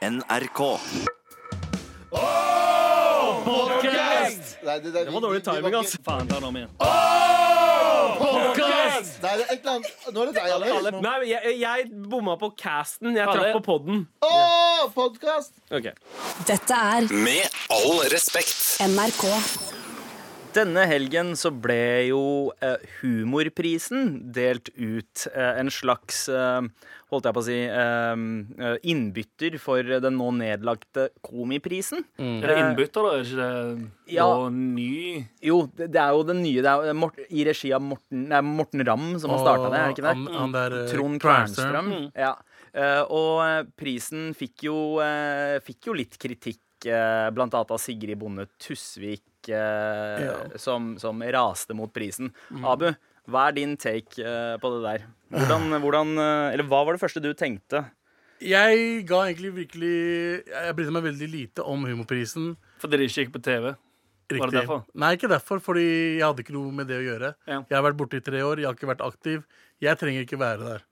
NRK. Nei, det, det, Det var dårlig timing, ass. Faen, ta den om igjen. Podcast! Nei, det er et eller annet Nå er det deg, Alex. Nei, jeg, jeg bomma på casten. Jeg traff på podden. Åh, podcast! Ok. Dette er Med all respekt. NRK. Denne helgen så ble jo eh, Humorprisen delt ut. Eh, en slags, eh, holdt jeg på å si, eh, eh, innbytter for den nå nedlagte Komiprisen. Er det innbytter, da? Er ikke det Ja. noe ny Jo, det, det er jo den nye. Det er Mort, I regi av Morten, er Morten Ramm som har starta det, er det ikke det? Han, han der eh, Trond Kvernstrøm. Mm. Ja. Eh, og eh, prisen fikk jo, eh, fikk jo litt kritikk, blant annet av Sigrid Bonde Tusvik, eh, som, som raste mot prisen. Abu, hva er din take eh, på det der? Hvordan, hvordan eh, Eller hva var det første du tenkte? Jeg ga egentlig virkelig Jeg brydde meg veldig lite om humorprisen. For dere ikke gikk på TV? Riktig. Var det derfor? Nei, ikke derfor, fordi jeg hadde ikke noe med det å gjøre. Ja. Jeg har vært borte i tre år, jeg har ikke vært aktiv. Jeg trenger ikke være der.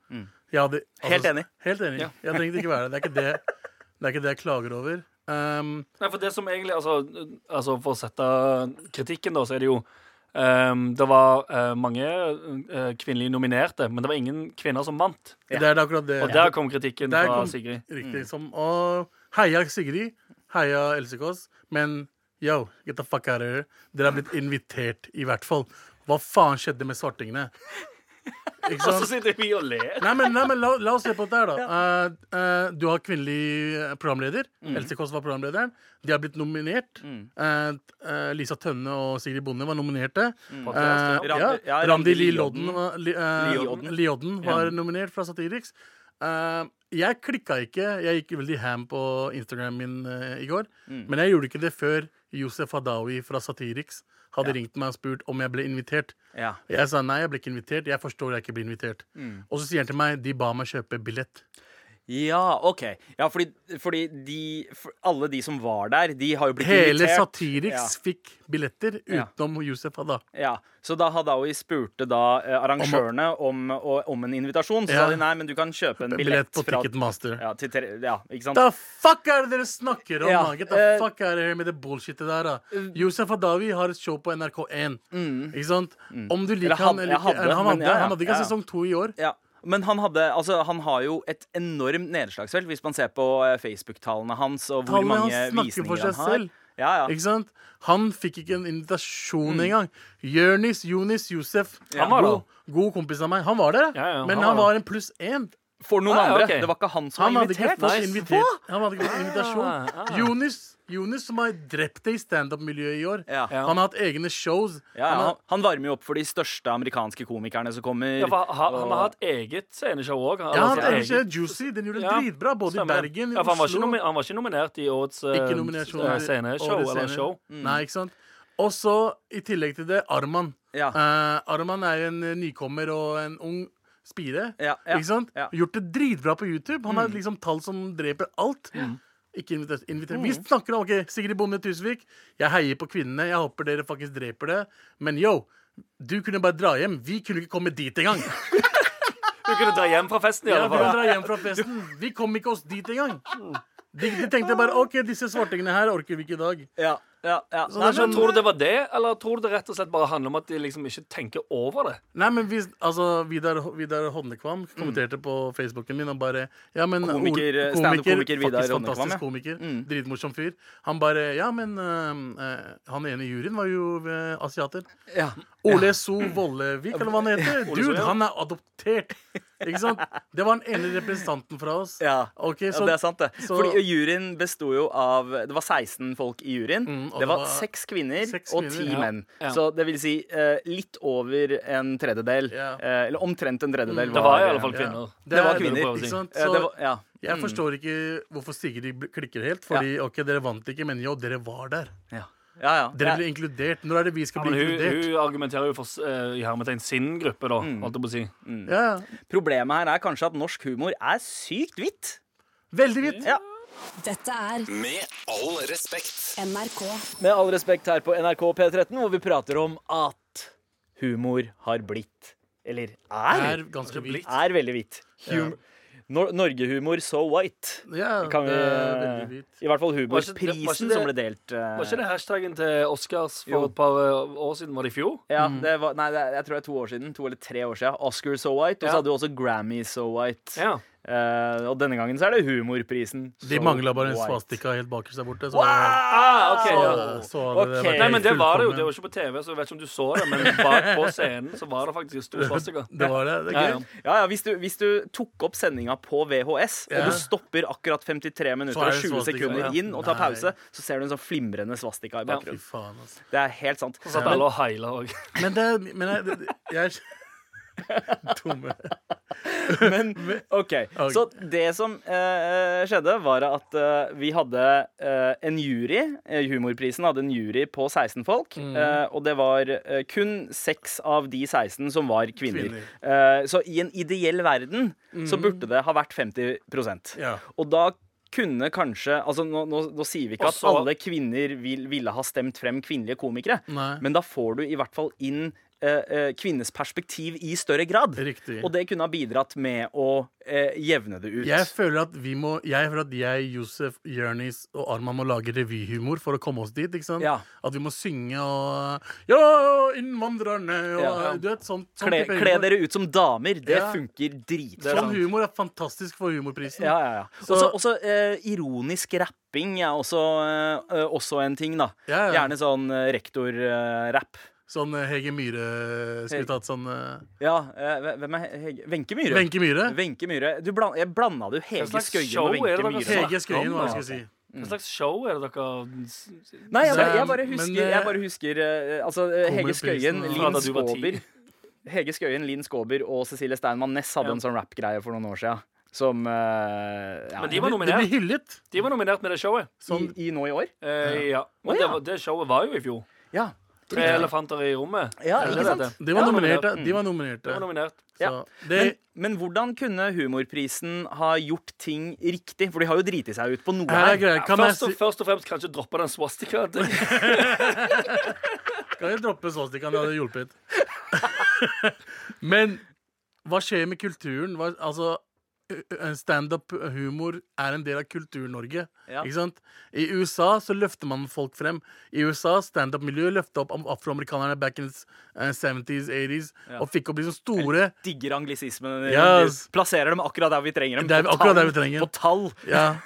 Jeg hadde, altså, Helt enig. Helt enig. Ja. Jeg trengte ikke være der. Det er ikke det, det, er ikke det jeg klager over. Um, Nei, for det som egentlig Altså, altså for å sette kritikken, da, så er det jo um, Det var uh, mange uh, kvinnelige nominerte, men det var ingen kvinner som vant. Det er det akkurat det. Og der kom kritikken Der fra kom- Sigrid. Riktig. Som, og heia Sigrid. Heia Else Kåss. Men yo, get the fuck out of here. Dere har blitt invitert, i hvert fall. Hva faen skjedde med svartingene? Og så sitter vi og ler. Nei, men, nei, men la, la oss se på det her, da. Uh, uh, du har kvinnelig programleder. programleder. Else Kåss var programlederen. De har blitt nominert. Eh, Uh, Lisa Tønne og Sigrid Bonde var nominerte. Podcast, Eh, ja. Randi- ja, Randi Lilodden. var, li, eh, Liodden. Liodden var nominert fra Satiriks. Eh, jeg klikka ikke. Jeg gikk veldig ham på Instagram min eh, i går. Men jeg gjorde ikke det før Josef Hadaoui fra Satiriks hadde ringt meg og spurt om jeg ble invitert. Ja. Jeg sa nei, jeg ble ikke invitert. Jeg forstår jeg ikke blir invitert. Og så sier han til meg de ba meg kjøpe billett. Ja, OK. Ja, fordi, fordi de for Alle de som var der, de har jo blitt Hele invitert. Satiriks fikk billetter Ja. utenom Josef Hada. Ja, Så da Hadaoui spurte da eh, arrangørene om, om, om en invitasjon. Så Ja. sa de nei, men du kan kjøpe en Billett billett, på fra Ticketmaster. ja, til, ja, ikke sant? The fuck er det dere snakker om? Ja? Get the eh, fuck er det her med det bullshitet der, da. Josef Hadaoui har et show på NRK1. Ikke sant? Om du liker Eller han eller ikke hadde, Han hadde, ja, ja, han hadde ikke ja, ja. sesong to i år. Ja. Men han, hadde, altså, han har jo et enormt nedslagsfelt, hvis man ser på eh, Facebook-tallene hans. Og hvor Tallene mange han visninger for visninger han har. selv. Ja, ja. Ikke sant? Han fikk ikke en invitasjon Mm. engang. Jørnis Jonis, Josef. Han var god, god kompis av meg. Han var der, Ja, ja, men han han var var en pluss én. For noen Ah, ja, andre. Okay. Det var ikke han som Han var hadde ikke invitert. Nice. Han hadde ikke fått invitasjon. Ah, ah. Jonis, Jonis som har drept det i standup-miljøet i år. Ja. Han har hatt egne shows. Ja, Han har, Han varmer jo opp for de største amerikanske komikerne som kommer. Ja, for han, han har hatt eget sceneshow òg. ja, han hadde eget Juicy. Den gjorde det Ja, dritbra, både i Bergen, i ja, Oslo. han, var ikke nomi- han var ikke nominert i årets uh, sceneshow årets eller scene. show. Nei, ikke sant? Og så, i tillegg til det, Arman. Ja. Uh, Arman er en nykommer og en ung spire. Ja, ja, Ikke sant? ja. Gjort det dritbra på YouTube. Han har liksom tall som dreper alt. Ikke inviter, invitert. Vi snakker om ok, Sigrid Bonde Tusvik. Jeg heier på kvinnene. Jeg håper dere faktisk dreper det. Men yo, du kunne bare dra hjem. Vi kunne ikke komme dit engang. Du kunne dra hjem fra festen i alle Ja, du kunne dra hjem fra festen. Vi kom ikke oss dit engang. De, de tenkte bare OK, disse svartingene her orker vi ikke i dag. Ja, ja, ja. Så Nei, men sånn- Tror du det var det, eller tror du det rett og slett bare handler om at de liksom ikke tenker over det? Nei, men hvis, altså, Vidar, Vidar Hodnekvam kommenterte på Facebooken min og bare ja, men, Komiker, komiker, stand-up-komiker Vidar faktisk Hodnekvam, fantastisk komiker. Mm. Dritmorsom fyr. Han bare Ja, men øh, han ene i juryen var jo øh, asiater. ja. Ole So Vollevik, eller hva han heter. Dude, han er adoptert! Ikke sant? Det var den ene representanten fra oss. Ja. Ok, ja, det er sant, det. så- Fordi juryen besto jo av Det var 16 folk i juryen. Mm, det var det var seks kvinner kvinner og ti ja. menn. Ja. Så det vil si eh, litt over en tredjedel. Ja. Eh, eller omtrent en tredjedel. Det var i alle fall Ja. kvinner. Det var er- kvinner. Ikke sant? Så det var, ja. jeg Mm. forstår ikke hvorfor Sigrid klikker helt. Fordi OK, dere vant ikke, men jo, dere var der. Ja. Ja, ja. Dere blir inkludert. Når er det vi skal Ja, bli hun, inkludert? hun argumenterer jo for uh, i hermetegn sin gruppe, da. Mm. Holdt jeg på å si. Mm. ja. Problemet her er kanskje at norsk humor er sykt hvitt. Veldig hvitt. Ja. Dette er Med all respekt. NRK. Med all respekt her på NRK P13, hvor vi prater om at humor har blitt Eller er, Er ganske hvitt. er veldig hvitt. Hum Nor Norgehumor so white. Ja, Kan vi, det er veldig hvit. I hvert fall humorprisen som ble delt. Uh... Var ikke det hashtaggen til Oscars for Jo. et par eh, år siden? Var det i fjor? Ja, det var, nei, det jeg tror det er to år siden. To eller tre år siden. Oscar so white. Og så Ja. hadde du også Grammy so white. Ja. Eh, og denne gangen så er det humorprisen. De mangla bare en svastika helt bakerst der borte. Så Ah, så, ja. så, alle det Nei, men det var det jo. Det var ikke på TV, så jeg vet ikke om du så det. Men bak på scenen så var det faktisk en stor svastika. Det var det. Det Ja, er ja. gøy. Ja, ja, hvis du, hvis du tok opp sendinga på VHS, og du stopper akkurat 53 minutter er og 20 sekunder inn og tar pause, så ser du en sånn flimrende svastika i bakgrunnen. altså. Det er helt sant. Så satt alle og heila òg. Men det Men jeg, det- jeg Dumme. Men OK. Så det som eh, skjedde, var at eh, vi hadde eh, en jury. eh, Humorprisen hadde en jury på 16 folk. Mm. eh, og det var eh, kun seks av de 16 som var kvinner. Kvinner. Så i en ideell verden så burde det ha vært 50 Ja. Og da kunne kanskje altså Nå, nå, nå sier vi ikke Også, at alle kvinner vil, ville ha stemt frem kvinnelige komikere, Nei. men da får du i hvert fall inn kvinnes perspektiv i større grad. Riktig. Og det kunne ha bidratt med å eh, jevne det ut. Jeg føler at vi må Jeg føler at jeg, Josef, Jonis og Arman må lage revyhumor for å komme oss dit. Ja. At vi må synge og Ja, innvandrerne og Ja. Du vet, sånn, sånn Kle, kle dere ut som damer. Det Ja. funker dritbra. Sånn humor er fantastisk for humorprisen. Ja, ja, ja. Så- Også, også eh, ironisk rapping er også, eh, eh, også en ting, da. Ja, ja. Gjerne sånn eh, rektorrapp. Sånn eh, Hege Myhre skulle Hege. tatt sånn uh... ja, eh, hvem er Hege? Wenche Myhre. Wenche Myhre. Venke Myhre. Du bland, jeg blanda du Hege Skøyen og Wenche Myhre. Hege Skøyen, hva skal jeg si. Hva slags show er det dere Nei, jeg bare, jeg bare husker, men, jeg bare husker uh, Altså, Hege Skøyen, Linn. Skåber Hege Skøyen, Linn Skåber og Cecilie Steinmann Næss hadde Ja. en sånn rap-greie for noen år siden. Som uh, ja, Men de var Det nominert. blir hyllet. De var nominert med det showet. Som, i, i nå i år. Uh, ja. Men oh, det, ja. det showet var jo i fjor. Ja. Tre elefanter i rommet. Ja, ikke sant? de var nominerte. nominert. De var nominerte. var nominert. Så Ja. det, Men, men hvordan kunne humorprisen ha gjort ting riktig? For de har jo driti seg ut på noe her er jeg Først og, først og fremst kanskje droppe den swastika. Kan jeg droppe swastikaen. Det hadde hjulpet. Men hva skjer med kulturen? Hva, altså, Standup-humor er en del av Kultur-Norge. Ja. Ikke sant? I USA så løfter man folk frem. I USA standup-miljøet løfta opp afroamerikanerne back in the 70s, 80s, Ja. og fikk opp liksom store Digger anglisismen. Yes. Plasserer dem akkurat der vi trenger dem. På akkurat tall. der vi trenger. På tall. Ja.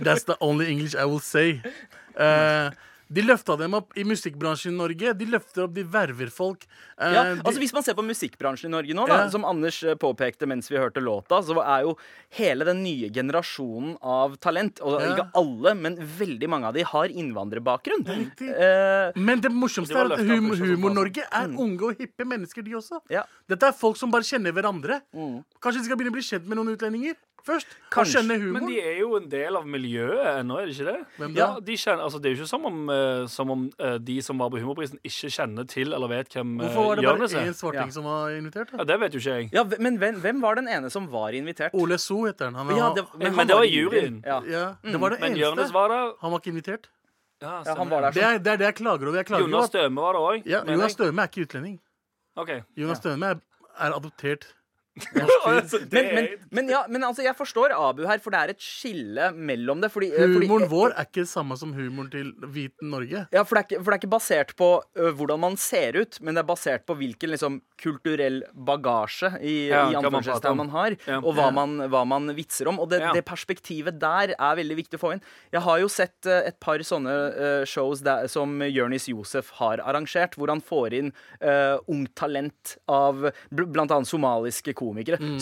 That's the only English I will say. Eh, de løfta dem opp i musikkbransjen i Norge. De løfter opp, de verver folk. Eh, Ja, altså Hvis man ser på musikkbransjen i Norge nå, da, Ja. som Anders eh, påpekte mens vi hørte låta, så er jo hele den nye generasjonen av talent Og Ja. ikke alle, men veldig mange av de har innvandrerbakgrunn. Riktig. Eh, Men det morsomste er at hum Humor-Norge er unge og hippe mennesker, de også. ja. Dette er folk som bare kjenner hverandre. Kanskje de skal begynne å bli kjent med noen utlendinger først? Kanskje. Og humor. Men de er jo en del av miljøet ennå, er det ikke det? Hvem da? Ja, de kjenner, altså, det er jo ikke som om, uh, som om uh, de som var på Humorprisen, ikke kjenner til eller vet hvem uh, Hvorfor var det bare Jonis er. én svarting Ja. som var invitert? Ja, det vet jo ikke jeg. ja, men hvem, hvem var den ene som var invitert? Ole So heter han. han var, Ja, det, Men han det var i juryen. Ja. ja, det var det Men Jonis eneste. var der. Han var ikke invitert. Ja, Ja, han var der Det er det, er det jeg klager over. Jeg klager Jonas Støme var det òg. ja, Jonas Støme er ikke utlending. Okay. Jonas Støme er, er adoptert. Altså, det Men, men, men, ja, men altså, jeg forstår Abu her, for det er et skille mellom det. Fordi, humoren fordi, vår er ikke samme som humoren til hviten Norge. Ja, for det, ikke, for det er ikke basert på hvordan man ser ut, men det er basert på hvilken liksom, kulturell bagasje i, Ja, i man man har, Ja. og hva man, hva man vitser om. Og det, det perspektivet der er veldig viktig å få inn. Jeg har jo sett uh, et par sånne uh, shows der, som Jonis Josef har arrangert, hvor han får inn ungt talent av bl blant annet somaliske komikere,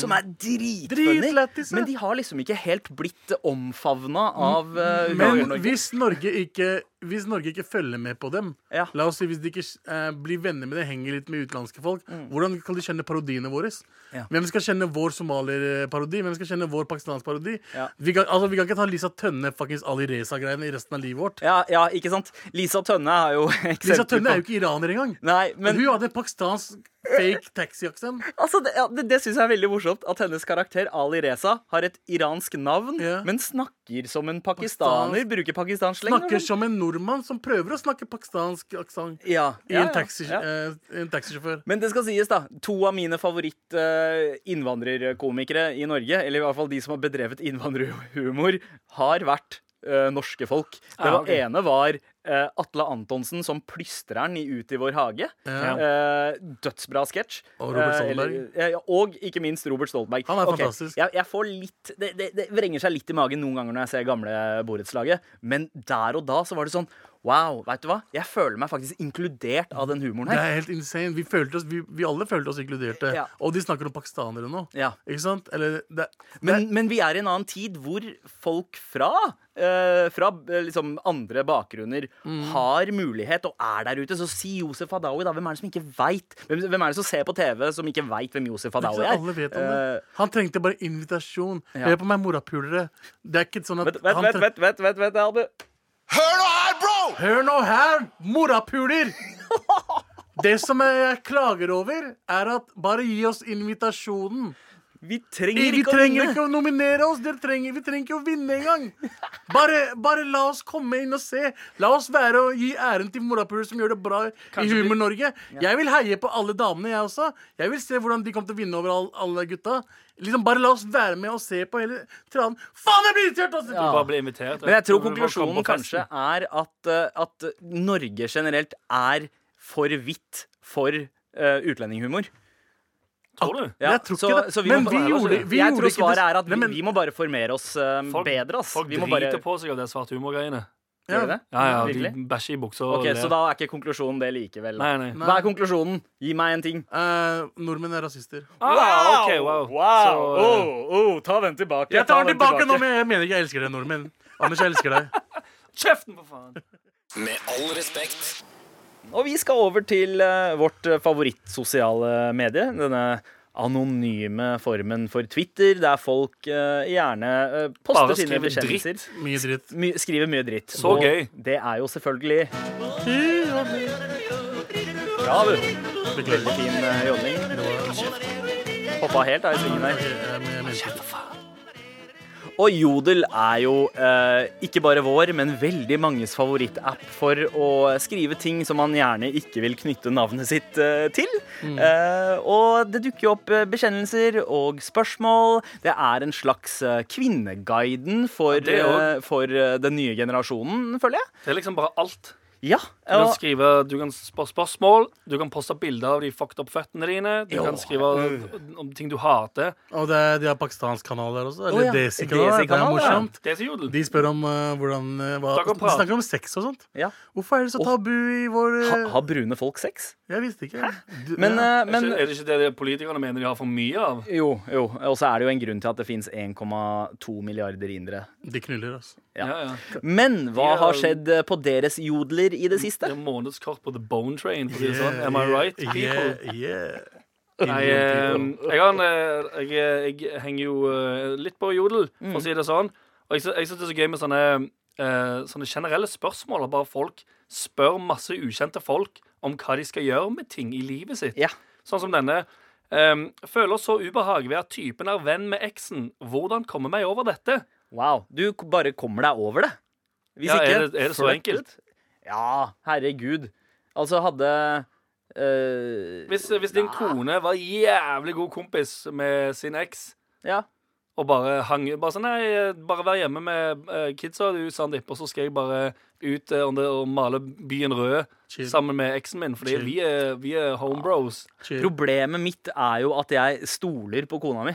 som er dritfunny. Men de har liksom ikke helt blitt omfavna av uh, Men hvis Norge ikke hvis Norge ikke følger med på dem Ja. La oss si Hvis de ikke eh, blir venner med det, henger litt med utenlandske folk, hvordan kan de kjenne parodiene våre? Mm. Ja. Hvem skal kjenne vår somalierparodi? Hvem skal kjenne vår pakistansk parodi? Ja. Vi, kan, altså, vi kan ikke ta Lisa Tønne fuckings Ali Reza-greiene i resten av livet vårt. Ja, ja, ikke sant? Lisa Tønne er jo Lisa Tønne er jo ikke iraner engang. Nei, men Hun hadde pakistansk fake taxi-aksent. altså, det, det, det syns jeg er veldig morsomt. At hennes karakter Ali Reza har et iransk navn, men snakker som en pakistaner. Pakistan... Bruker pakistansk sleng. Snakker som en nordmann som prøver å snakke pakistansk aksent Ja, i en, ja, taxi, eh, en taxisjåfør. Men det skal sies, da. To av mine favoritt-innvandrerkomikere i Norge, eller i hvert fall de som har bedrevet innvandrerhumor, har vært eh, norske folk. Det Ah, var ene var eh, Atle Antonsen som plystreren i Ut i vår hage. Ja. Uh, dødsbra sketsj. Og Robert Eh, Stoltenberg. eller- og ikke minst Robert Stoltenberg. Han er okay. fantastisk. Jeg, jeg får litt det, det, det vrenger seg litt i magen noen ganger når jeg ser gamle borettslaget, men der og da så var det sånn Wow, vet du hva? Jeg føler meg faktisk inkludert av den humoren her. Det er helt insane. Vi, følte oss, vi, vi alle følte oss inkluderte. Ja. Og de snakker om pakistanere nå. Ja. Ikke sant? Eller det, Men, men vi er i en annen tid hvor folk fra eh, Fra eh, liksom andre bakgrunner Mm. har mulighet og er der ute. Så si Josef Hadaoui, da. Hvem er det som ikke veit? Hvem, hvem er det som ser på TV som ikke veit hvem Josef det Hadaoui er? alle vet om det. Eh, Han trengte bare invitasjon. Ja. Hør på meg, morapulere. Det er ikke sånn at vet, vet, han vet, vet, vet, vet, vet, vet, Abu. Hør nå her, bro! Hør nå her, morapuler! Det som jeg klager over, er at bare gi oss invitasjonen. Vi trenger vi ikke å trenger vinne. ikke å nominere oss. Dere trenger, vi trenger ikke å vinne engang. Bare, bare la oss komme inn og se. La oss være og gi æren til morapuler som gjør det bra i Humor Norge. Jeg vil heie på alle damene, jeg også. Jeg vil se hvordan de kommer til å vinne over all, alle gutta. Liksom Bare la oss være med og se på hele tranen. Faen, jeg blir irritert! Altså. Bare bli invitert. Men jeg tror konklusjonen kanskje er at, eh, at Norge generelt er for hvitt for uh, utlendinghumor. Tror du? Ja, Jeg tror så- ikke det. så vi Men må vi gjorde, vi jeg tror svaret det. er at vi, Nei, vi må bare formere oss uh, Folk- bedre. Ass. Folk vi må driter bare på seg av det svarte humor-greiene. Ja. Ja, ja, de Virkelig? bæsjer i buksa Okay, Ok. Så da er ikke konklusjonen det likevel. Nei, nei. Hva er konklusjonen? Gi meg en ting. Uh, nordmenn er rasister. Ah, okay, wow. Så, uh, oh, oh, ta den tilbake. Jeg tar den tilbake nå, men jeg mener ikke jeg elsker deg, nordmenn. Anders, jeg elsker deg. Kjeften, for faen! Med all respekt. Og vi skal over til eh, vårt eh, favorittsosiale medie. Denne anonyme formen for Twitter, der folk eh, gjerne poster Bare sine bekjennelser. dritt. Mye dritt. My, skriver mye dritt. Så Og gøy. Det er jo selvfølgelig Bra, du. Veldig fin uh, jodling. Hoppa helt av i svingen der. Jeg mente- Og Jodel er jo eh, ikke bare vår, men veldig manges favorittapp for å skrive ting som man gjerne ikke vil knytte navnet sitt eh, til. Eh, og det dukker jo opp eh, bekjennelser og spørsmål. Det er en slags eh, Kvinneguiden for, eh, for den nye generasjonen, føler jeg. Det er liksom bare alt. Ja. Du kan skrive, du kan spørsmål, du kan poste bilder av de fucked up føttene dine. Du Jo. kan skrive om ting du hater. Og det er, de har pakistansk kanal der også. Eller ja. Desi-kanal. Det er Desi-kanal, ja. Det så jodel. De spør om uh, hvordan eh, hva, De snakker om sex og sånt. Ja. Hvorfor er det så tabu i vår Ha, har brune folk sex? Jeg visste ikke. Du, Men, ja. men er det ikke det politikerne mener de har for mye av? Jo, jo. Og så er det jo en grunn til at det fins 1,2 milliarder indere. De knuller, altså. Ja. Ja, ja. Men hva har skjedd på deres jodler i det siste? Det er månedskort på The Bone Train. For å si det sånn. Am I right, people? Yeah, yeah. Nei, jeg, jeg, har eh, jeg, jeg henger jo eh, litt på jodel, for å si det sånn. Og jeg, jeg syns det er så gøy med sånne, eh, sånne generelle spørsmål. Bare folk spør masse ukjente folk om hva de skal gjøre med ting i livet sitt. Ja. Sånn som denne. Um, føler så ubehag ved at typen er venn med eksen. Hvordan komme meg over dette? Wow. Du bare kommer deg over det. Hvis Ja, ikke er det- er det så enkelt? Ja, herregud. Altså, hadde eh, Hvis, hvis din ja, kone var jævlig god kompis med sin eks Ja. og bare hang Bare sånn Nei, bare vær hjemme med uh, kidsa, du, Sandeep, og så skal jeg bare ut uh, og, og male byen rød Chill. sammen med eksen min, fordi Chill. vi er, vi er homebros. Ja. Problemet mitt er jo at jeg stoler på kona mi.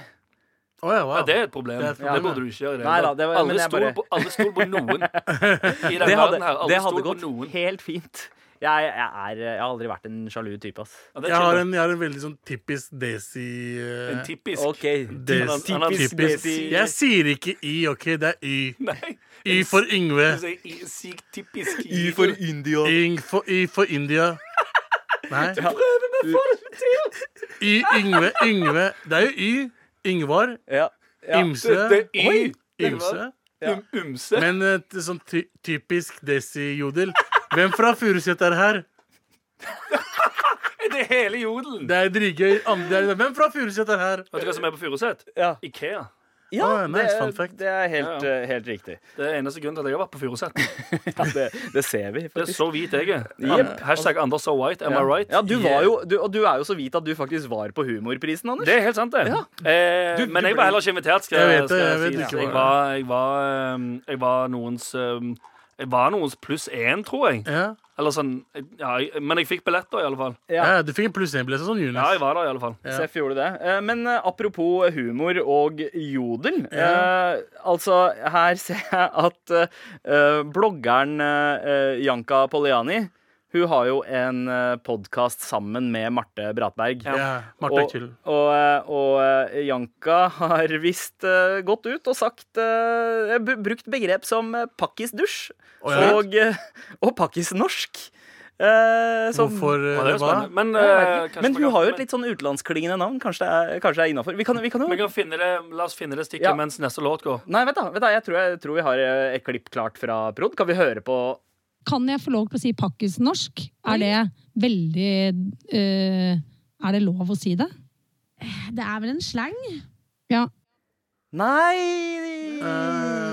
Å ja, wow. Ja, det er et problem. Det er et Det, problem, burde du ikke gjøre. Nei da, var- alle, stol bare- på, alle stol på noen i den Det hadde, her. Alle det hadde gått noen. helt fint. Jeg, jeg, er, jeg har aldri vært en sjalu type, ass. Ja, jeg, har en, jeg har en veldig sånn typisk desi uh, En typisk Okay. des, Han- han har typisk. desi- Jeg sier ikke Y, OK? Det er Y. Nei. Y for Yngve. Sykt typisk. i- for. India. Yng for, y for India. Nei. Y Yngve. Yngve. Det er jo Y. Yngvar. Ja. ja. Ymse. Det det, Y. Ymse. Um, umse. Men et sånn ty typisk desi-jodel. Hvem fra Furuset er her? Det er hele jodelen. Det er dritgøy. Hvem fra Furuset er her? Vet du hva som er på Furuset? Ja. Ikea. Ja, oh, nice, det, det er helt, Ja, ja. helt riktig. Det er eneste grunnen til at jeg har vært på Furuset. Ja, det, det ser vi, Det er så hvit jeg er. Yep. Hashtag Anders so white, am Ja. I right? Ja, du var jo, du, og du er jo så hvit at du faktisk var på Humorprisen, Anders. Det er helt sant, det. Ja. Eh, Du- men jeg var heller ikke invitert. Skal, Jeg vet det, jeg vet sies. ikke jeg, var, jeg, var, jeg var noens um, Jeg var noens pluss én, tror jeg. Ja. Eller sånn ja, jeg, Men jeg fikk billetter, i alle fall. ja, du fikk en pluss én-billett, sånn Jonas. Ja, jeg var der, i alle fall. Ja. Seff gjorde det. Eh, Men eh, apropos humor og jodel. Eh, altså, her ser jeg at eh, bloggeren eh, Janka Poliani hun har jo en uh, podkast sammen med Marte Bratberg. Ja, Marte er Og, chill. og, eh, og eh, Janka har visst eh, gått ut og sagt eh, b- Brukt begrep som pakkisdusj Å, ja. og, uh, og pakkisnorsk. Eh, som- Hvorfor Ja, eh. Men, eh, Men hun kan- har jo et litt sånn utenlandsklingende navn. Kanskje det er, kanskje det er innafor. Vi, kan- vi kan jo Vi kan finne det, La oss finne det stikket Ja. mens neste låt går. Nei, vet da, vet da jeg, tror, jeg tror vi har eh, et klipp klart fra prod. Kan vi høre på Kan jeg få lov til å si pakkisnorsk? Er det veldig uh, Er det lov å si det? Det er vel en slang? Ja. Nei Eh,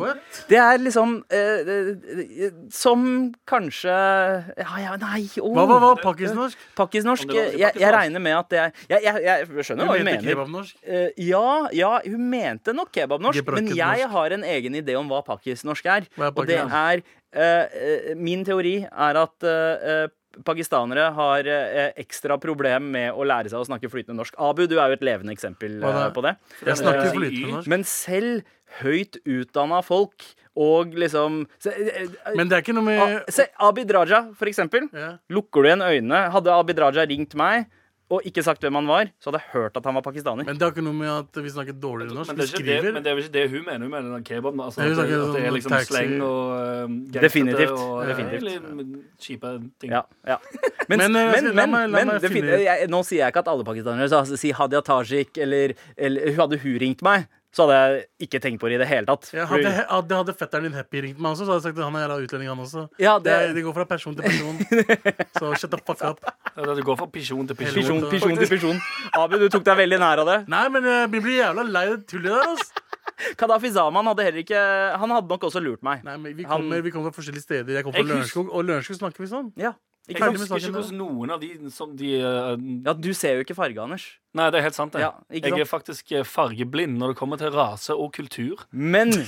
what? Det er liksom eh, Som kanskje Ja, ja, nei oh. Hva hva, hva? Pakkisnorsk? Pakkisnorsk. Jeg, jeg regner med at det er Jeg, jeg, jeg skjønner hva hun mente mener. kebabnorsk? Eh, ja, ja, hun mente nok kebabnorsk, men jeg har en egen idé om hva pakkisnorsk er. Hva er Og det er Uh, Min teori er at uh, pakistanere har eh, ekstra problem med å lære seg å snakke flytende norsk. Abu, du er jo et levende eksempel det? eh, på det. Jeg snakker Eh, flytende norsk. Men selv høyt utdanna folk og liksom se, Men det er ikke noe ah, med se, Abid Raja, for eksempel. ja. Lukker du igjen øynene Hadde Abid Raja ringt meg og ikke sagt hvem han var, så hadde jeg hørt at han var pakistaner. Men det har ikke noe med at vi snakker dårligere norsk. Men det, er ikke det, men det er vel ikke det hun mener. Hun mener den kebaben. Altså, at, det, at det er liksom taxi. sleng og uh, gangstete Definitivt. Og, Definitivt. Eller kjipe ting. Ja, ja. Men, Men, men, eh, men, la meg- la men, det finne jeg, Nå sier jeg ikke at alle pakistanere sa si Hadia Tajik eller, eller Hadde hun ringt meg, så hadde jeg ikke tenkt på det i det hele tatt. ja, hadde, hadde, hadde fetteren din Happy ringt meg også, så hadde jeg sagt at han er jævla utlending, han også. Ja, Det, det, det går fra person til person. Så shut the fuck up. Det er det går fra pisjon til pisjon. Pisjon, pisjon til pisjon. Abu, du tok deg veldig nær av det. Nei, men eh, vi blir jævla lei det tullet der, altså. Kadafi Zaman hadde heller ikke Han hadde nok også lurt meg. Nei, men vi Han- kommer, vi kommer fra forskjellige steder. Jeg kommer fra Lørenskog, og Lørenskog snakker vi sånn. Ja, ikke sant? Husker ikke hvordan noen av de som de uh, ja, du ser jo ikke farge, Anders. Nei, det er helt sant, det. Ja, jeg sant? er faktisk eh, fargeblind når det kommer til rase og kultur. Men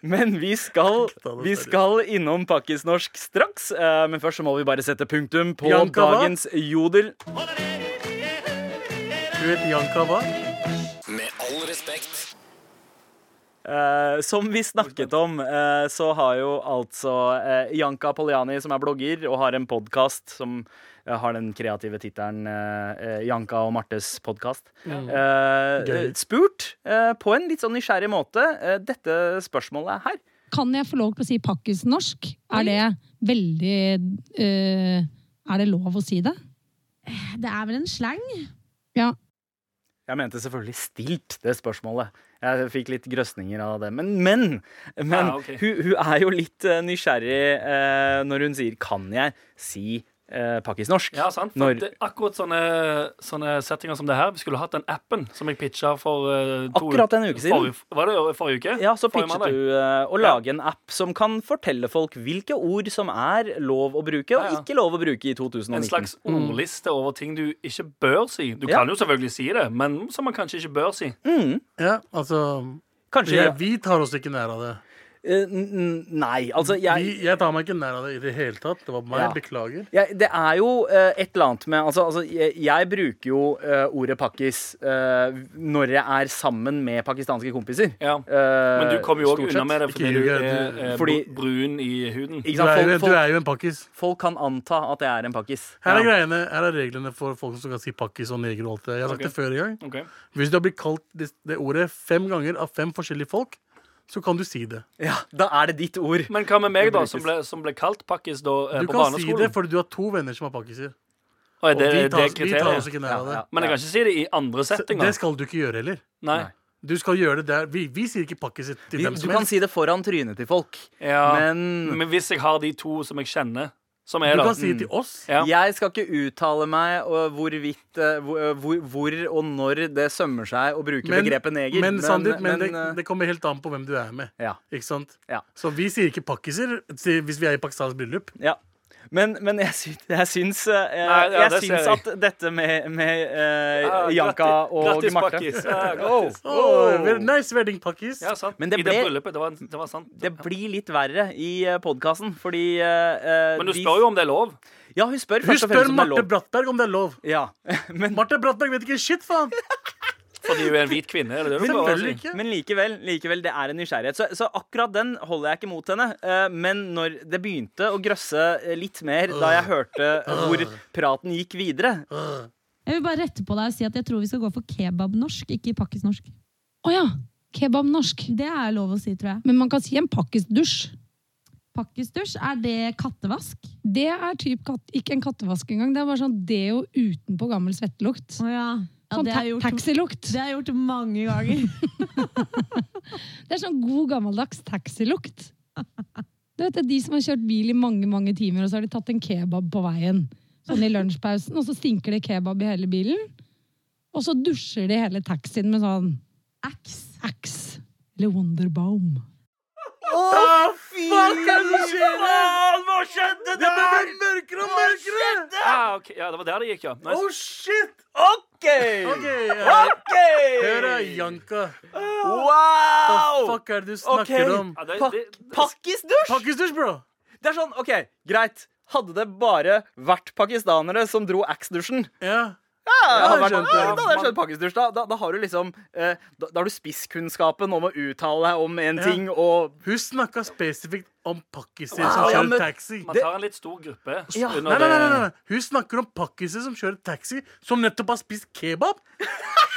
Men vi skal, vi skal innom pakkisnorsk straks. Uh, Men først så må vi bare sette punktum på Janka, dagens jodel. Du vet Janka hva? Eh, som vi snakket om, eh, så har jo altså eh, Janka Poliani, som er blogger og har en podkast som eh, har den kreative tittelen Janka og Martes podkast, spurt eh, på en litt sånn nysgjerrig måte eh, dette spørsmålet her. Kan jeg få lov til å si pakkisnorsk? Er det veldig eh, Er det lov å si det? Det er vel en slang? Ja. Jeg mente selvfølgelig stilt det spørsmålet. Jeg fikk litt grøsninger av det. Men, men, men Ja, okay. hun, hun er jo litt eh, nysgjerrig eh, når hun sier 'kan jeg si eh, pakkisnorsk'? Ja, sant? For Når- det er akkurat sånne, sånne settinger som det her. Vi skulle hatt den appen som jeg pitcha for eh, to Akkurat en uke siden. For, var det forrige uke? Ja, så pitchet du eh, å lage en app som kan fortelle folk hvilke ord som er lov å bruke og Ja, ja. ikke lov å bruke i 2019. En slags ordliste over ting du ikke bør si. Du Ja. kan jo selvfølgelig si det, men som man kanskje ikke bør si. Mm, Ja, altså kanskje jeg, Vi tar oss ikke nær av det. Eh, Nei, altså jeg, Vi, jeg tar meg ikke nær av det i det hele tatt. Det var meg. Ja. Beklager. jeg, Det er jo uh, et eller annet med Altså, altså jeg, jeg bruker jo uh, ordet pakkis uh, når jeg er sammen med pakistanske kompiser. Ja. Men du kommer jo òg unna med det Ikke fordi du er du- Fordi- brun i huden. Ikke Du er, jo, du er jo en pakkis. folk kan anta at jeg er en pakkis. Her er Ja. greiene, her er reglene for folk som kan si pakkis og neger og alt det. Jeg har sagt okay. det før i gang. Okay. Hvis du har blitt kalt det, det ordet fem ganger av fem forskjellige folk, så kan du si det. Ja, Da er det ditt ord. Men hva med meg, da, som ble, som ble kalt pakkis da, eh, Du på kan si det for fordi du har to venner som er pakkiser. Og Og det, vi det tar, er vi tar oss kriteriet? ikke nær av det. Ja, Men jeg kan ikke si det i andre settinger. Det skal du ikke gjøre heller. Nei. Du skal gjøre det der. Vi, vi sier ikke pakkis til Vi- hvem Du som kan helst. si det foran trynet til folk, Ja. men Men hvis jeg har de to som jeg kjenner, som Du er kan da, si det til oss. Ja. Jeg skal ikke uttale meg hvorvidt eh, hvor, eh, hvor, hvor og når det sømmer seg å bruke begrepet neger. Men, Sandeep, men, det, eh, det kommer helt an på hvem du er med. ja, Ikke sant? Ja. Så vi sier ikke pakkiser hvis vi er i pakistansk bryllup. ja. Men, men jeg, syns, jeg syns, jeg, Nei, ja, jeg det syns jeg. at dette med, med eh, Ja, Janka og Marte Pakkis. Ja, Oh. Oh, nice wedding pakkis. Ja, sant. Men det I det bryllupet. Det var, det var sant. Det blir litt verre i podkasten, fordi eh, Men du de- spør jo om det er lov. Ja, hun spør Hun først spør fremst om det Marte. Brattberg om det er lov. Ja, men, Marte Brattberg vet ikke shit, faen! Fordi hun er en hvit kvinne. Er det det du prøver Selvfølgelig ikke. men likevel, likevel, det er en nysgjerrighet. Så, så akkurat den holder jeg ikke mot henne. Eh, men når det begynte å grøsse eh, litt mer da jeg hørte hvor praten gikk videre Jeg vil bare rette på deg og si at jeg tror vi skal gå for kebabnorsk, ikke pakkisnorsk. Å ja! Kebabnorsk. Det er lov å si, tror jeg. Men man kan si en pakkisdusj. Pakkisdusj, er det kattevask? Det er typ katt, ikke en kattevask engang. Det er bare sånn deo utenpå gammel svettelukt. Oh, ja. Ja, Sånn det ta taxilukt. det har jeg gjort mange ganger. Det er sånn god gammeldags taxilukt. Du vet, det er de som har kjørt bil i mange mange timer, og så har de tatt en kebab på veien. Sånn i lunsjpausen, og så stinker det kebab i hele bilen. Og så dusjer de hele taxien med sånn Ax. Ax. Eller Wonderbaum. Å, oh, fy faen! Hva skjedde Det ble mørkere og mørkere! Ah, okay. Ja, det var der det gikk, ja. Nice. Oh, shit! OK! OK, ja. OK! hør da, Janka. Wow! Fuck er det du snakker om? Det, Pakkisdusj! Pakkisdusj, bro! Det er sånn, OK, greit. Hadde det bare vært pakistanere som dro Axe-dusjen Ja. ja, ja, da hadde jeg skjønt pakkisdusj. Da, da, da har du liksom eh, da, da har du spisskunnskapen om å uttale deg om en Ja. ting og Hun snakka spesifikt om pakkiser Wow, som ja, kjører men- taxi. man tar en litt stor gruppe. Ja. Nei, nei, nei, nei, nei. Hun snakker om pakkiser som kjører taxi, som nettopp har spist kebab.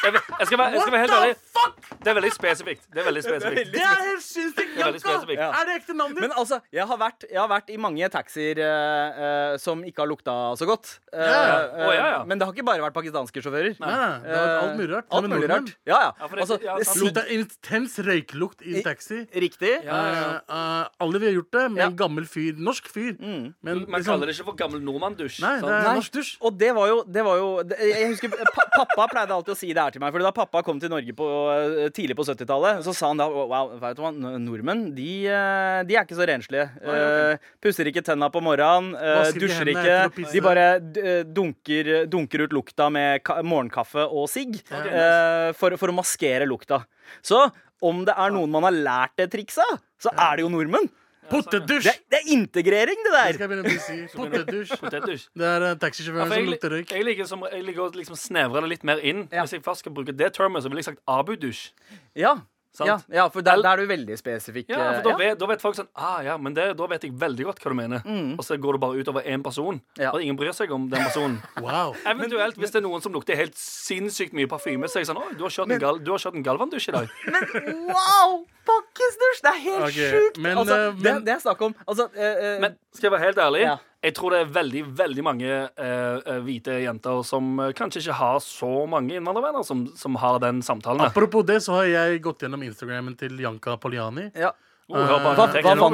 Jeg, skal være, jeg skal være helt What ærlig. the fuck? Det er veldig spesifikt. Det er veldig spesifikt. Det er helt sinnssykt, Det er veldig Janka! spesifikt. Ja. Er det ekte navnet Men ditt? altså, jeg har vært, jeg har vært i mange taxier eh, eh, som ikke har lukta så godt. Eh, Ja. eh, Å, ja, ja. Men det har ikke bare vært pakistanske sjåfører. Nei, nei, det var alt mulig rart. Eh, Alt Til og med mulig nordmenn. rart. Ja, ja. Ja, for det- altså, ja, det sant. sig- Lukta intens røyklukt i en taxi. Riktig. Ja, ja, ja. Eh, eh, alle vi har gjort det, med Ja. en gammel fyr. Norsk fyr. Mm. Men Man liksom, kaller det ikke for gammel nordmann-dusj. Nei, det er Nei. norsk dusj. Og det var jo, det var jo det, Jeg husker pa, Pappa pleide alltid å si det her til meg. Fordi Da pappa kom til Norge på, eh, tidlig på 70-tallet, så sa han da Wow, vet du hva, nordmenn de, eh, de er ikke så renslige. Okay. pusser ikke tenna på morgenen, eh, Vasker dusjer ikke. De bare eh, dunker, dunker ut lukta med morgenkaffe og sigg okay. for, for å maskere lukta. Så om det er noen man har lært det trikset av, så er det jo nordmenn. Potetdusj! Det, det er integrering, det Det der. skal si. Potetdusj. Potetdusj. Det er Ja, taxisjåføren for som lukter røyk. jeg, liker som, jeg liker å liksom snevre det litt mer inn. Ja. Hvis jeg først skal bruke det termet, så ville jeg sagt abudusj. Ja, ja, ja for der, der er du veldig spesifikk. Ja, eh, for da vet, da vet folk sånn ah, ja, men det, Da vet jeg veldig godt hva du mener. Og så går det bare utover én person, Ja. og ingen bryr seg om den personen. Wow. Eventuelt hvis det er noen som lukter helt sinnssykt mye parfyme, så er jeg sånn Oi, du har kjørt en, gal, du har kjørt en Galvan-dusj i dag. Men Wow! Pakkisdusj! Det er helt okay. sjukt! men, altså, eh, det, men- det er snakk om altså, eh, eh, Men skal jeg være helt ærlig, Ja. jeg tror det er veldig veldig mange eh, eh, hvite jenter som kanskje ikke har så mange innvandrervenner som, som har den samtalen. Apropos det, så har jeg gått gjennom Instagrammen til Janka Poliani. ja. Oh, Hva- hva fant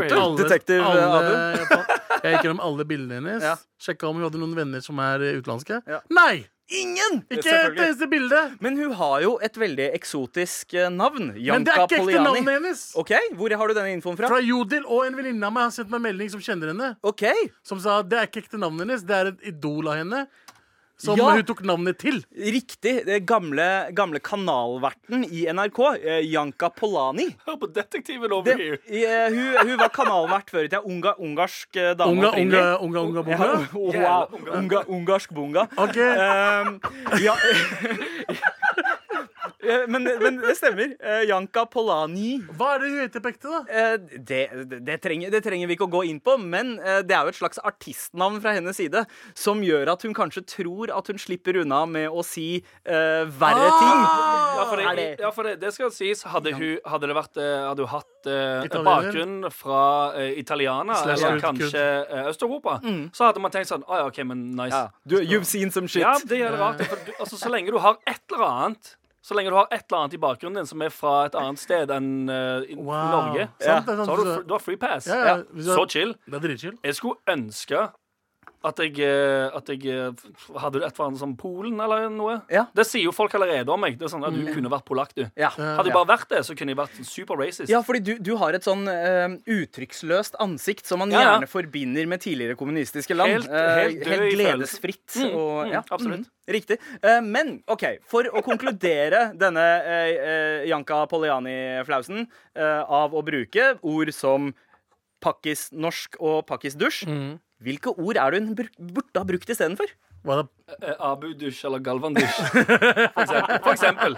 du? Detektiv, alle, Abu? jeg, gikk gjennom alle bildene hennes. Ja. Sjekka om hun hadde noen venner som er utenlandske. Ja. Nei! Ingen! Ikke et eneste bilde! Men hun har jo et veldig eksotisk navn. navn. Men det er ikke ekte Poliani. navnet hennes! OK, hvor har du denne infoen fra? Fra Jodel og en venninne av meg har sendt meg melding som kjenner henne. OK. Som sa det er ikke ekte navnet hennes, det er et idol av henne. Som Ja. hun tok navnet til. Riktig. Det gamle, gamle kanalverten i NRK, eh, Janka Polani. Hør på detektiven over Det, here. eh, hun, hun var kanalvert før i tida. Unga, ungarsk eh, dame. Unga, unga, unga, unga, bunga? Ja, wow. unga, ungarsk bunga. Ok. Um, ja. Eh, men, men det stemmer. Eh, Janka Polani. Hva er det hun heter på ekte, da? Eh, det, det, det, trenger, det trenger vi ikke å gå inn på, men det er jo et slags artistnavn fra hennes side som gjør at hun kanskje tror at hun slipper unna med å si uh, verre ting. Ja, for, det, det- ja, for det, det skal sies. Hadde hun, hadde det vært, hadde hun hatt uh, bakgrunn fra uh, Italiana Slash eller kanskje uh, Øst-Europa, så hadde man tenkt sånn ah, ja, OK, men nice. Ja. Du, you've seen some shit. Ja, det gjør det rart. For altså, så lenge du har et eller annet Så lenge du har et eller annet i bakgrunnen din som er fra et annet sted enn uh, i Wow. Norge, ja. er så har du, du har free pass. Ja, ja. Så chill. Det er dritchill. Jeg skulle ønske at jeg, eh, at jeg eh, Hadde et eller annet som Polen eller noe? Ja. Det sier jo folk allerede om meg. Det er sånn at Du kunne vært polakk, du. Ja. Hadde jeg bare vært det, så kunne jeg vært super racist. Ja, fordi du, du har et sånn uh, uttrykksløst ansikt som man Ja, ja. gjerne forbinder med tidligere kommunistiske land. Helt- helt død i gledesfritt. Mm, og, mm, ja, absolutt. mm, riktig. Uh, men OK, for å konkludere denne Janka Poliani-flausen av å bruke ord som pakkis-norsk og pakkis-dusj, Mm. Hvilke ord er det hun burde ha brukt istedenfor? Da? Eh, Abu-dusj eller Galvan-dusj. For eksempel. For eksempel.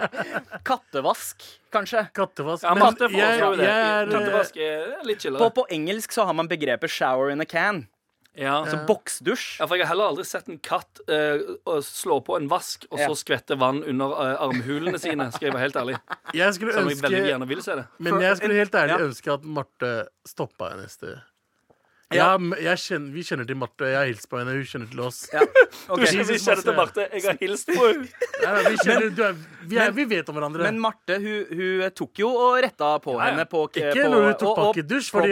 Kattevask, kanskje? Kattevask. Ja, Men Marte jeg, foreslår det. jeg er eh, Kattevask er litt På, chillere. på engelsk så har man begrepet 'shower in a can'. Ja. Altså boksdusj. Ja, for Jeg har heller aldri sett en katt uh, slå på en vask og så Ja. skvette vann under uh, armhulene sine. Skal jeg være helt ærlig jeg skulle om jeg veldig gjerne vil se det. Men jeg skulle helt ærlig ønske at Marte stoppa neste Ja. Ja, jeg kjenner, vi kjenner til Marte, jeg har hilst på henne, hun kjenner til oss. Ja. Okay. ok. vi kjenner til Marte. Jeg har hilst på henne. Vi, kjenner, du er, vi, er, vi vet om hverandre. Men Marte hun, hun tok jo og retta på Ja, ja. henne på, ikke på når hun tok og- og pakkedusj, for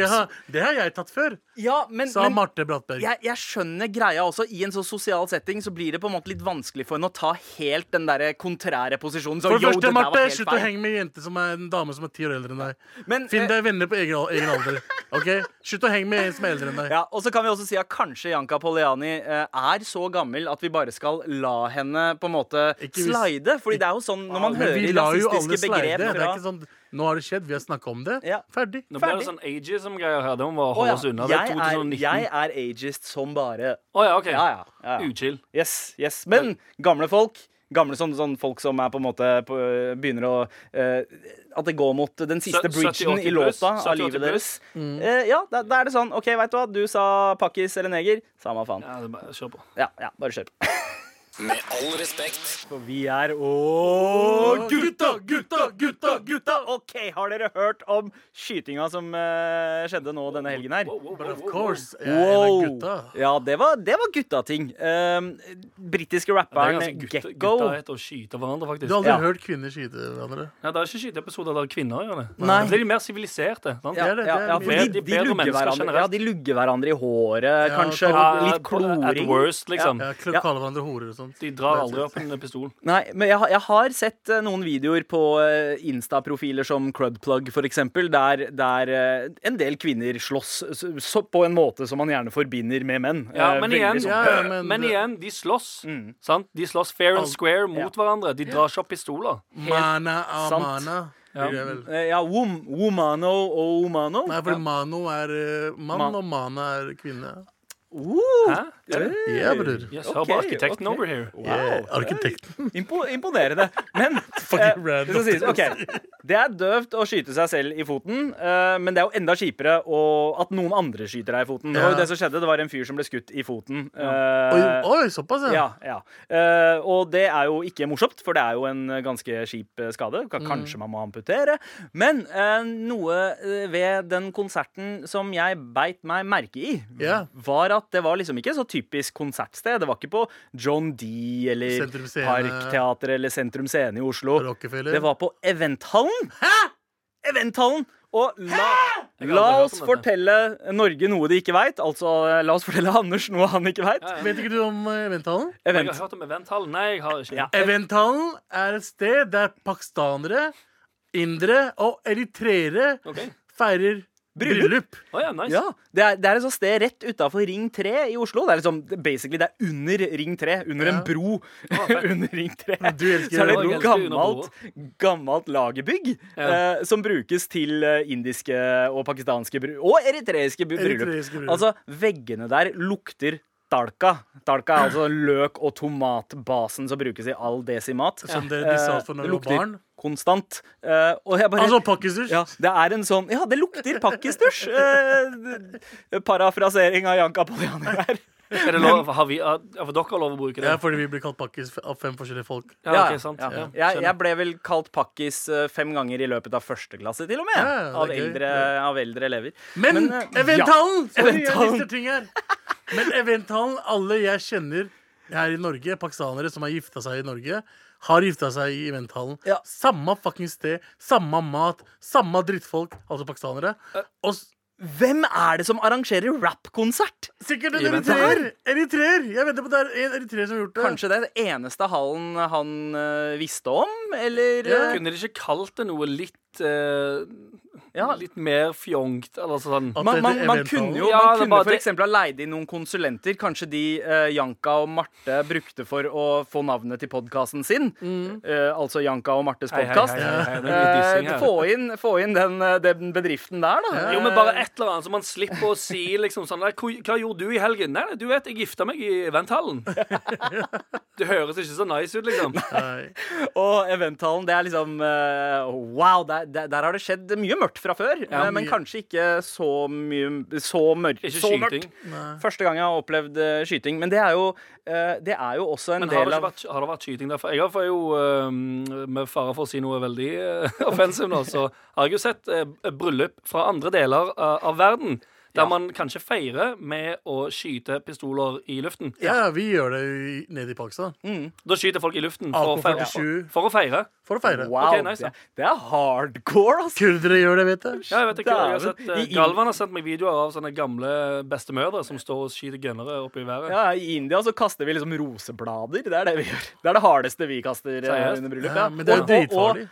det har jeg tatt før, Ja, men, sa men Marte Brattberg. jeg, jeg skjønner greia også. I en så sosial setting så blir det på en måte litt vanskelig for henne å ta helt den der kontrære posisjonen. Så, For det første, Marte, slutt å henge med en jente som er en dame som er ti år eldre enn deg. Men, Finn eh, deg venner på egen, egen alder. Ok? Slutt å henge med en som er eldre enn deg. Ja, og så kan vi også si at kanskje Janka Poliani eh, er så gammel at vi bare skal la henne på en måte slide. Fordi det er jo sånn når man hører rasistiske begrep fra sånn Nå har det skjedd, vi har snakka om det. Ja. Ferdig. Nå ble det sånn ageism-greier her. Det må bare holde oss unna. Det er Jeg er, 2019. jeg er ageist som bare Å ja, OK. Ja, ja. ja, ja. Uchill. Yes, yes. Men gamle folk Gamle sånne, sånne folk som er på en måte på, begynner å uh, At det går mot den siste Sø- 70, bridgen i låta av livet deres. pluss. Uh, ja, da, da er det sånn. OK, veit du hva, du sa pakkis eller neger. Samme faen. Ja, det bare Kjør på. Ja, ja, bare kjør på. Med all respekt. For vi er og gutta, gutta, gutta, gutta! OK, har dere hørt om skytinga som uh, skjedde nå denne helgen her? But of course. Jeg er en av gutta. Ja, det var, det var guttating. Um, britiske er rapperen ja, Gekko. gutta heter å skyte hverandre, faktisk. Du har aldri Ja. hørt kvinner skyte hverandre? Ja, det er ikke skyteepisoder der kvinner gjør det. Nei. Det er de mer siviliserte. Ja, de, de de, lugger hverandre, ja, de lugger hverandre i håret, Ja, kanskje. ja, litt At worst, liksom. Ja. Kaller hverandre horer og sånt. De drar aldri opp en pistol. Nei, men jeg, jeg har sett eh, noen videoer på eh, Insta-profiler som Crudplug, for eksempel, der, der eh, en del kvinner slåss så, på en måte som man gjerne forbinder med menn. Ja, men veldig igjen, sånn- Ja, ja, men men igjen, de slåss. Mm. Sant? De slåss fair and square mot hverandre. De drar ikke opp pistoler. Mana sant. amana. Ja. Ja, wom, womano og omano. Nei, for mano er mann, Man- og mana er kvinne. Uh, Hæ? Er? Ja, bror. Yes, okay, arkitekten okay. over here. Yeah, Arkitekten. impo imponerende. Men eh, Fucking det, sies, ok, det er døvt å skyte seg selv i foten, eh, men det er jo enda kjipere å, at noen andre skyter deg i foten. Det var jo det som skjedde. Det var en fyr som ble skutt i foten. Oi, eh, oi, såpass, ja. Ja, ja. Eh, og det er jo ikke morsomt, for det er jo en ganske kjip eh, skade. Ka- Kanskje man må amputere. Men eh, noe ved den konserten som jeg beit meg merke i, var at det var liksom ikke så typisk konsertsted. Det var ikke på John D eller Parkteatret eller Sentrum Scene i Oslo. Rockefeller. Det var på Eventhallen. Hæ?! Eventhallen! Og la, la oss fortelle Norge noe de ikke veit. Altså, eh, la oss fortelle Anders noe han ikke veit. Ja, ja. Vet ikke du om Eventhallen? Eventhallen? Jeg har hørt om eventhallen. Nei, jeg har ikke. Ja. Eventhallen er et sted der pakistanere, indere og eritreere okay. feirer Bryllup. bryllup. Å ja, nice. Ja, det er, det er et sånt sted rett utafor Ring 3 i Oslo. Det er liksom, basically, det er under Ring 3. Under Ja. en bro Oh, under Ring 3. Du elsker Så er det under gammelt, gammelt lagerbygg Ja. eh, som brukes til eh, indiske og pakistanske og eritreiske bry- bryllup. Eritreiske bryllup. Altså, veggene der lukter Dalka. Dalka er altså løk- og tomatbasen som brukes i all desimat. Som det de sa for Eh, når det lukter barn. konstant. Eh, og jeg bare Altså pakkisdusj. ja, det er en sånn Ja, det lukter pakkisdusj! Eh, parafrasering av Jan Kapoljani her. Er det lov, har vi, ja, for dere har lov å bruke det? Ja, fordi vi blir kalt pakkis av fem forskjellige folk. Ja, ok, sant. ja. Ja, Jeg, jeg ble vel kalt pakkis eh, fem ganger i løpet av første klasse, til og med. Ja, ja, av, eldre, av eldre elever. Men, Men, eh, Eventhallen! Eventhallen. Men Eventhallen, alle jeg kjenner her i Norge, pakistanere som har gifta seg i Norge, har gifta seg i Eventhallen. Ja. Samme fucking sted, samme mat, samme drittfolk, altså pakistanere. Og Hvem er det som arrangerer rappkonsert? Sikkert en eritreer! Eritreer! Jeg venter på det er en eritreer som har gjort det. Kanskje det er den eneste hallen han eh, visste om? Eller Ja. eh, Kunne de ikke kalt det noe litt eh, Ja. Litt mer fjongt, eller sånn? Man, man, man kunne jo Ja, man kunne bare- for eksempel ha leid inn noen konsulenter. Kanskje de uh, Janka og Marte brukte for å få navnet til podkasten sin. Eh, altså Janka og Martes podkast. det er her. få, inn, få inn den, eh, den bedriften der, da. Jo, men bare et eller annet, så man slipper å si liksom sånn Hva, hva gjorde du i helgen? Nei, du vet, jeg gifta meg i eventhallen. Det høres ikke så nice ut, liksom. Nei. Og eventhallen, det er liksom eh, Wow, der, der, der har det skjedd mye mørkt fra før. Ja, eh, men mye. kanskje ikke så mye Så mørkt. Ikke så mørkt. Første gang jeg har opplevd eh, skyting. Men det er jo, eh, det er jo også en Men del av vært, har det vært skyting der? Jeg har jo, med fare for å si noe veldig offensivt nå, så har jeg jo sett bryllup fra andre deler av, av verden. Der Ja. man kanskje feirer med å skyte pistoler i luften. Ja, vi gjør det i- nede i Pakistan. Da skyter folk i luften for, å feire, for, AK-47 for å feire. for å feire. Wow, okay, nice, det, det er hardcore, altså. Kurdere gjør det, vet du. Ja, jeg vet ikke, jeg har sett, eh, Galvan har sendt meg videoer av sånne gamle bestemødre som står og skyter gunnere oppe i været. Ja, I India så kaster vi liksom roseblader. Det er det vi gjør. Det er det hardeste vi kaster eh, Seriøst? under bryllup. Ja, men det er Og- og, og,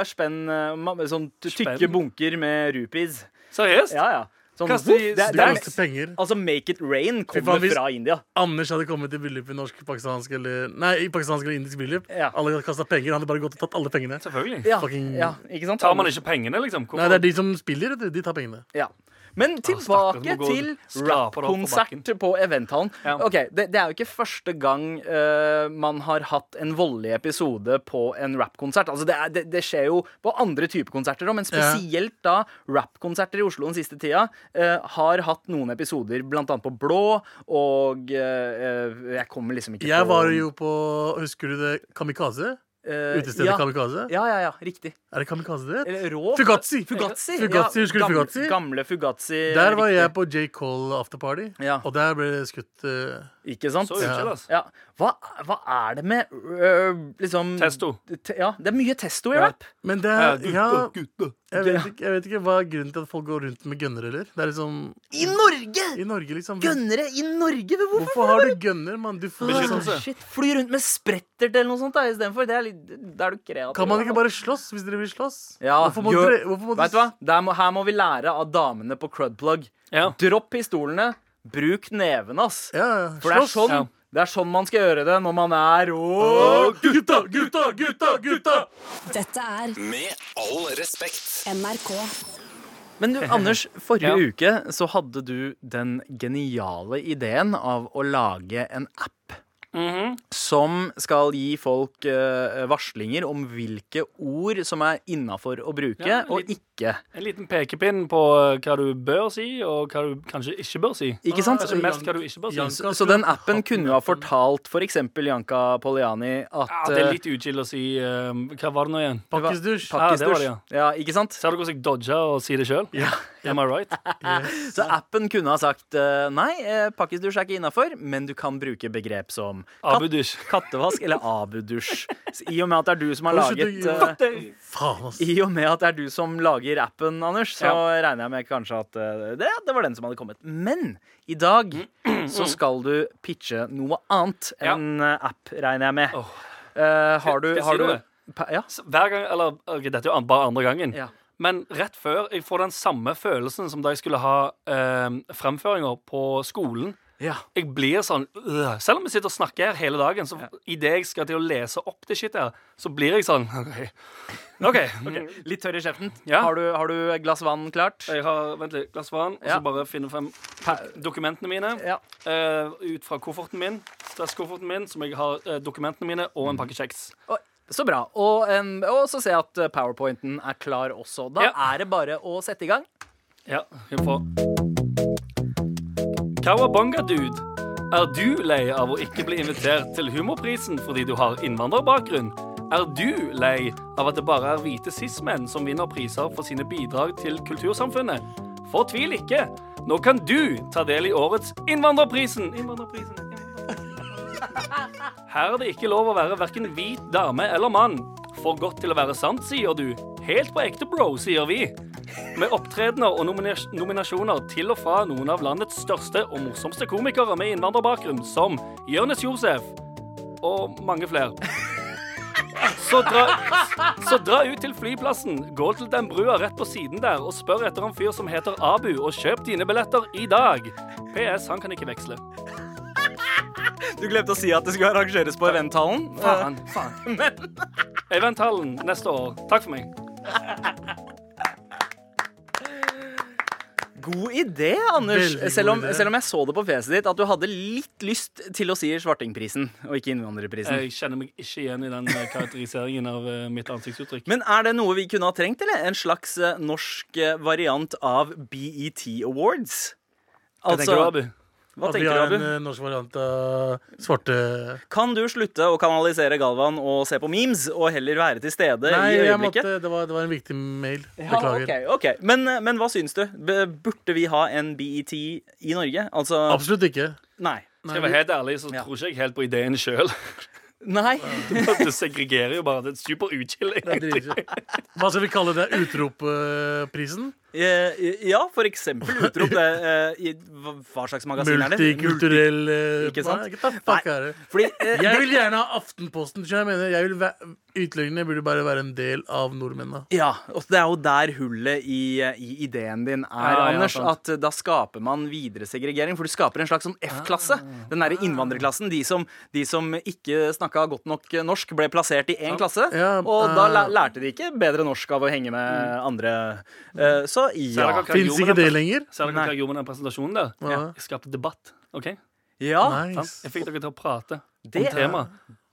og spenn eh, Sånn tykke Spenn? bunker med rupees. Seriøst? Ja, ja. Sånn, Kaster i- det, det er, penger. altså Make It Rain kommer fra India. Anders hadde kommet til bryllup i norsk, pakistansk eller Nei, i pakistansk eller indisk bryllup. Ja. Alle hadde kasta penger. Han hadde bare gått og tatt alle pengene. Selvfølgelig. Ja, Fucking- ja, ikke sant? Tar man ikke pengene, liksom? Hvorfor? Nei, det er de som spiller. De tar pengene. Ja. Men tilbake må til det på eventhallen. Ja. Okay, det, det er jo ikke første gang uh, man har hatt en voldelig episode på en rappkonsert. Altså det, er, det, det skjer jo på andre typer konserter òg, men spesielt da rappkonserter i Oslo den siste tida uh, har hatt noen episoder, blant annet på Blå, og uh, eh, jeg kommer liksom ikke Jeg på var jo på Husker du det Kamikaze? Eh, Utestedet ja, Kamikaze? ja, ja, ja, riktig. Er det Kamikaze det het? Fugazi. Fugazi, Fugazi, husker du gamle, Fugazi? Gamle Fugazi. Der var riktig. jeg på J. Cole afterparty, Ja. og der ble det skutt eh, Ikke sant? Så utkjell, altså. Ja. Hva, hva er det med øh, liksom Testo. Te, ja, det er mye testo i Ja. rap. Men det er Ja, gutta. jeg vet, ikke, jeg vet ikke hva er grunnen til at folk går rundt med gønnere, eller? Det er liksom I Norge! I Norge, liksom. Gønnere i Norge! Hvorfor? Hvorfor har du gønner, mann? Du får Beskyttelse. Ah, shit, Fly rundt med sprettert eller noe sånt da, istedenfor. Da er er du kreativ. Kan man ikke bare slåss hvis dere vil slåss? ja, Hvorfor må gjør- dere hvorfor må Vet du hva? Der må, her må vi lære av damene på Crudplug. Ja. Dropp pistolene. Bruk neven, ass. Ja, ja. For det er sånn Ja. Det er sånn man skal gjøre det når man er Åh, gutta, gutta, gutta, gutta! Dette er Med all respekt. NRK. Men du, Anders, forrige Ja. uke så hadde du den geniale ideen av å lage en app Mhm. som skal gi folk uh, varslinger om hvilke ord som er innafor å bruke, Ja, og liten- ikke. En liten pekepinn på hva du bør si, og hva du kanskje ikke bør si. Ikke sant? Ah, mest hva du ikke bør si. Janka Så den appen kunne jo ha fortalt f.eks. Janka Poliani at Ja, det er eh, litt uchill å si uh, Hva var det nå igjen? Pakkisdusj. Ja, det var det, Ja, ikke sant? Ser du hvordan jeg dodger og sier det sjøl? Ja. Am I right? Så appen kunne ha sagt eh, nei, eh, pakkisdusj er ikke innafor, men du kan bruke begrep som kat kattevask eller abudusj. I og med at det er du som har laget eh. I og med at det er du som lager appen, Anders, så Ja. regner jeg med kanskje at det, det var den som hadde kommet. Men i dag så skal du pitche noe annet enn ja. app, regner jeg med. Oh. Uh, har du, har du Ja. Hver gang, eller okay, Dette er jo bare andre gangen. Ja. Men rett før jeg får den samme følelsen som da jeg skulle ha eh, fremføringer på skolen. ja. Jeg blir sånn øh. Selv om vi sitter og snakker her hele dagen, så idet jeg skal til å lese opp det shit her, så blir jeg sånn OK. OK. Litt tørr i kjeften. Ja. Har, du, har du glass vann klart? Jeg har vent litt, glass vann, og så bare finne frem dokumentene mine. Ja. eh, ut fra kofferten min, stresskofferten min, som jeg har uh, dokumentene mine, og en pakke kjeks. Oi, Så bra. Og, en, og så ser jeg at eh, powerpointen er klar også. Da Ja. er det bare å sette i gang. Ja, vi får Kawabanga dude. Er du lei av å ikke bli invitert til Humorprisen fordi du har innvandrerbakgrunn? Er du lei av at det bare er hvite cis-menn som vinner priser for sine bidrag til kultursamfunnet? Fortvil ikke. Nå kan du ta del i årets Innvandrerprisen. Innvandrerprisen. Her er det ikke lov å være verken hvit dame eller mann. For godt til å være sant, sier du. Helt på ekte, bro, sier vi. med opptredener og nomina- nominasjoner til og fra noen av landets største og morsomste komikere med innvandrerbakgrunn, som Jonis Josef og mange flere. Så dra, så dra ut til flyplassen, gå til den brua rett på siden der og spør etter en fyr som heter Abu, og kjøp dine billetter i dag. PS, han kan ikke veksle. Du glemte å si at det skulle arrangeres på Eventhallen. Faen. faen. Eventhallen neste år. Takk for meg. God idé, Anders. Selv om, idé. selv om jeg så det på fjeset ditt, at du hadde litt lyst til å si Svartingprisen og ikke Innvandrerprisen. Jeg kjenner meg ikke igjen i den eh, karakteriseringen av eh, mitt ansiktsuttrykk. Men er det noe vi kunne ha trengt, eller? En slags eh, norsk eh, variant av BET Awards? Hva tenker du, Abu? Hva At vi har du, en eh, norsk variant av svarte Kan du slutte å kanalisere Galvan og se på memes, og heller være til stede Nei, i øyeblikket? Nei, det, var, det var en viktig mail. Ja, Beklager. ok, ok. Men, eh, men hva syns du? Burde vi ha en BET i Norge? Altså Absolutt ikke. Nei. Skal jeg være helt ærlig, så Ja. tror ikke jeg helt på ideen sjøl. Nei. Du segregerer jo bare. Det er super uchill. Det. Hva skal vi kalle det? Utropprisen? Eh, ja, for eksempel utrop det eh, i hva slags magasin er det? Multikulturell eh, Ikke sant? Nei? Fordi eh, Jeg vil gjerne ha Aftenposten. Jeg mener jeg vil Utlendingene burde bare være en del av nordmennene. Ja, og det er jo der hullet i, i ideen din er, Ja, Anders. Ja, At eh, da skaper man videre segregering. For du skaper en slags sånn F-klasse. Den derre innvandrerklassen. De som, de som ikke snakka godt nok norsk, ble plassert i én klasse. Og da eh, lærte de ikke bedre norsk av å henge med andre. Eh, så Ser ja. Fins ikke det lenger? Ser dere hva jeg gjorde med den presentasjonen der? Ja. Jeg skapte debatt. OK? ja. Nice. Jeg fikk dere til å prate Det- om tema.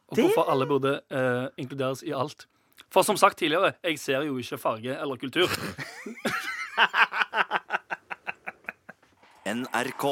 Og det- hvorfor alle burde eh, inkluderes i alt. For som sagt tidligere, jeg ser jo ikke farge eller kultur. NRK.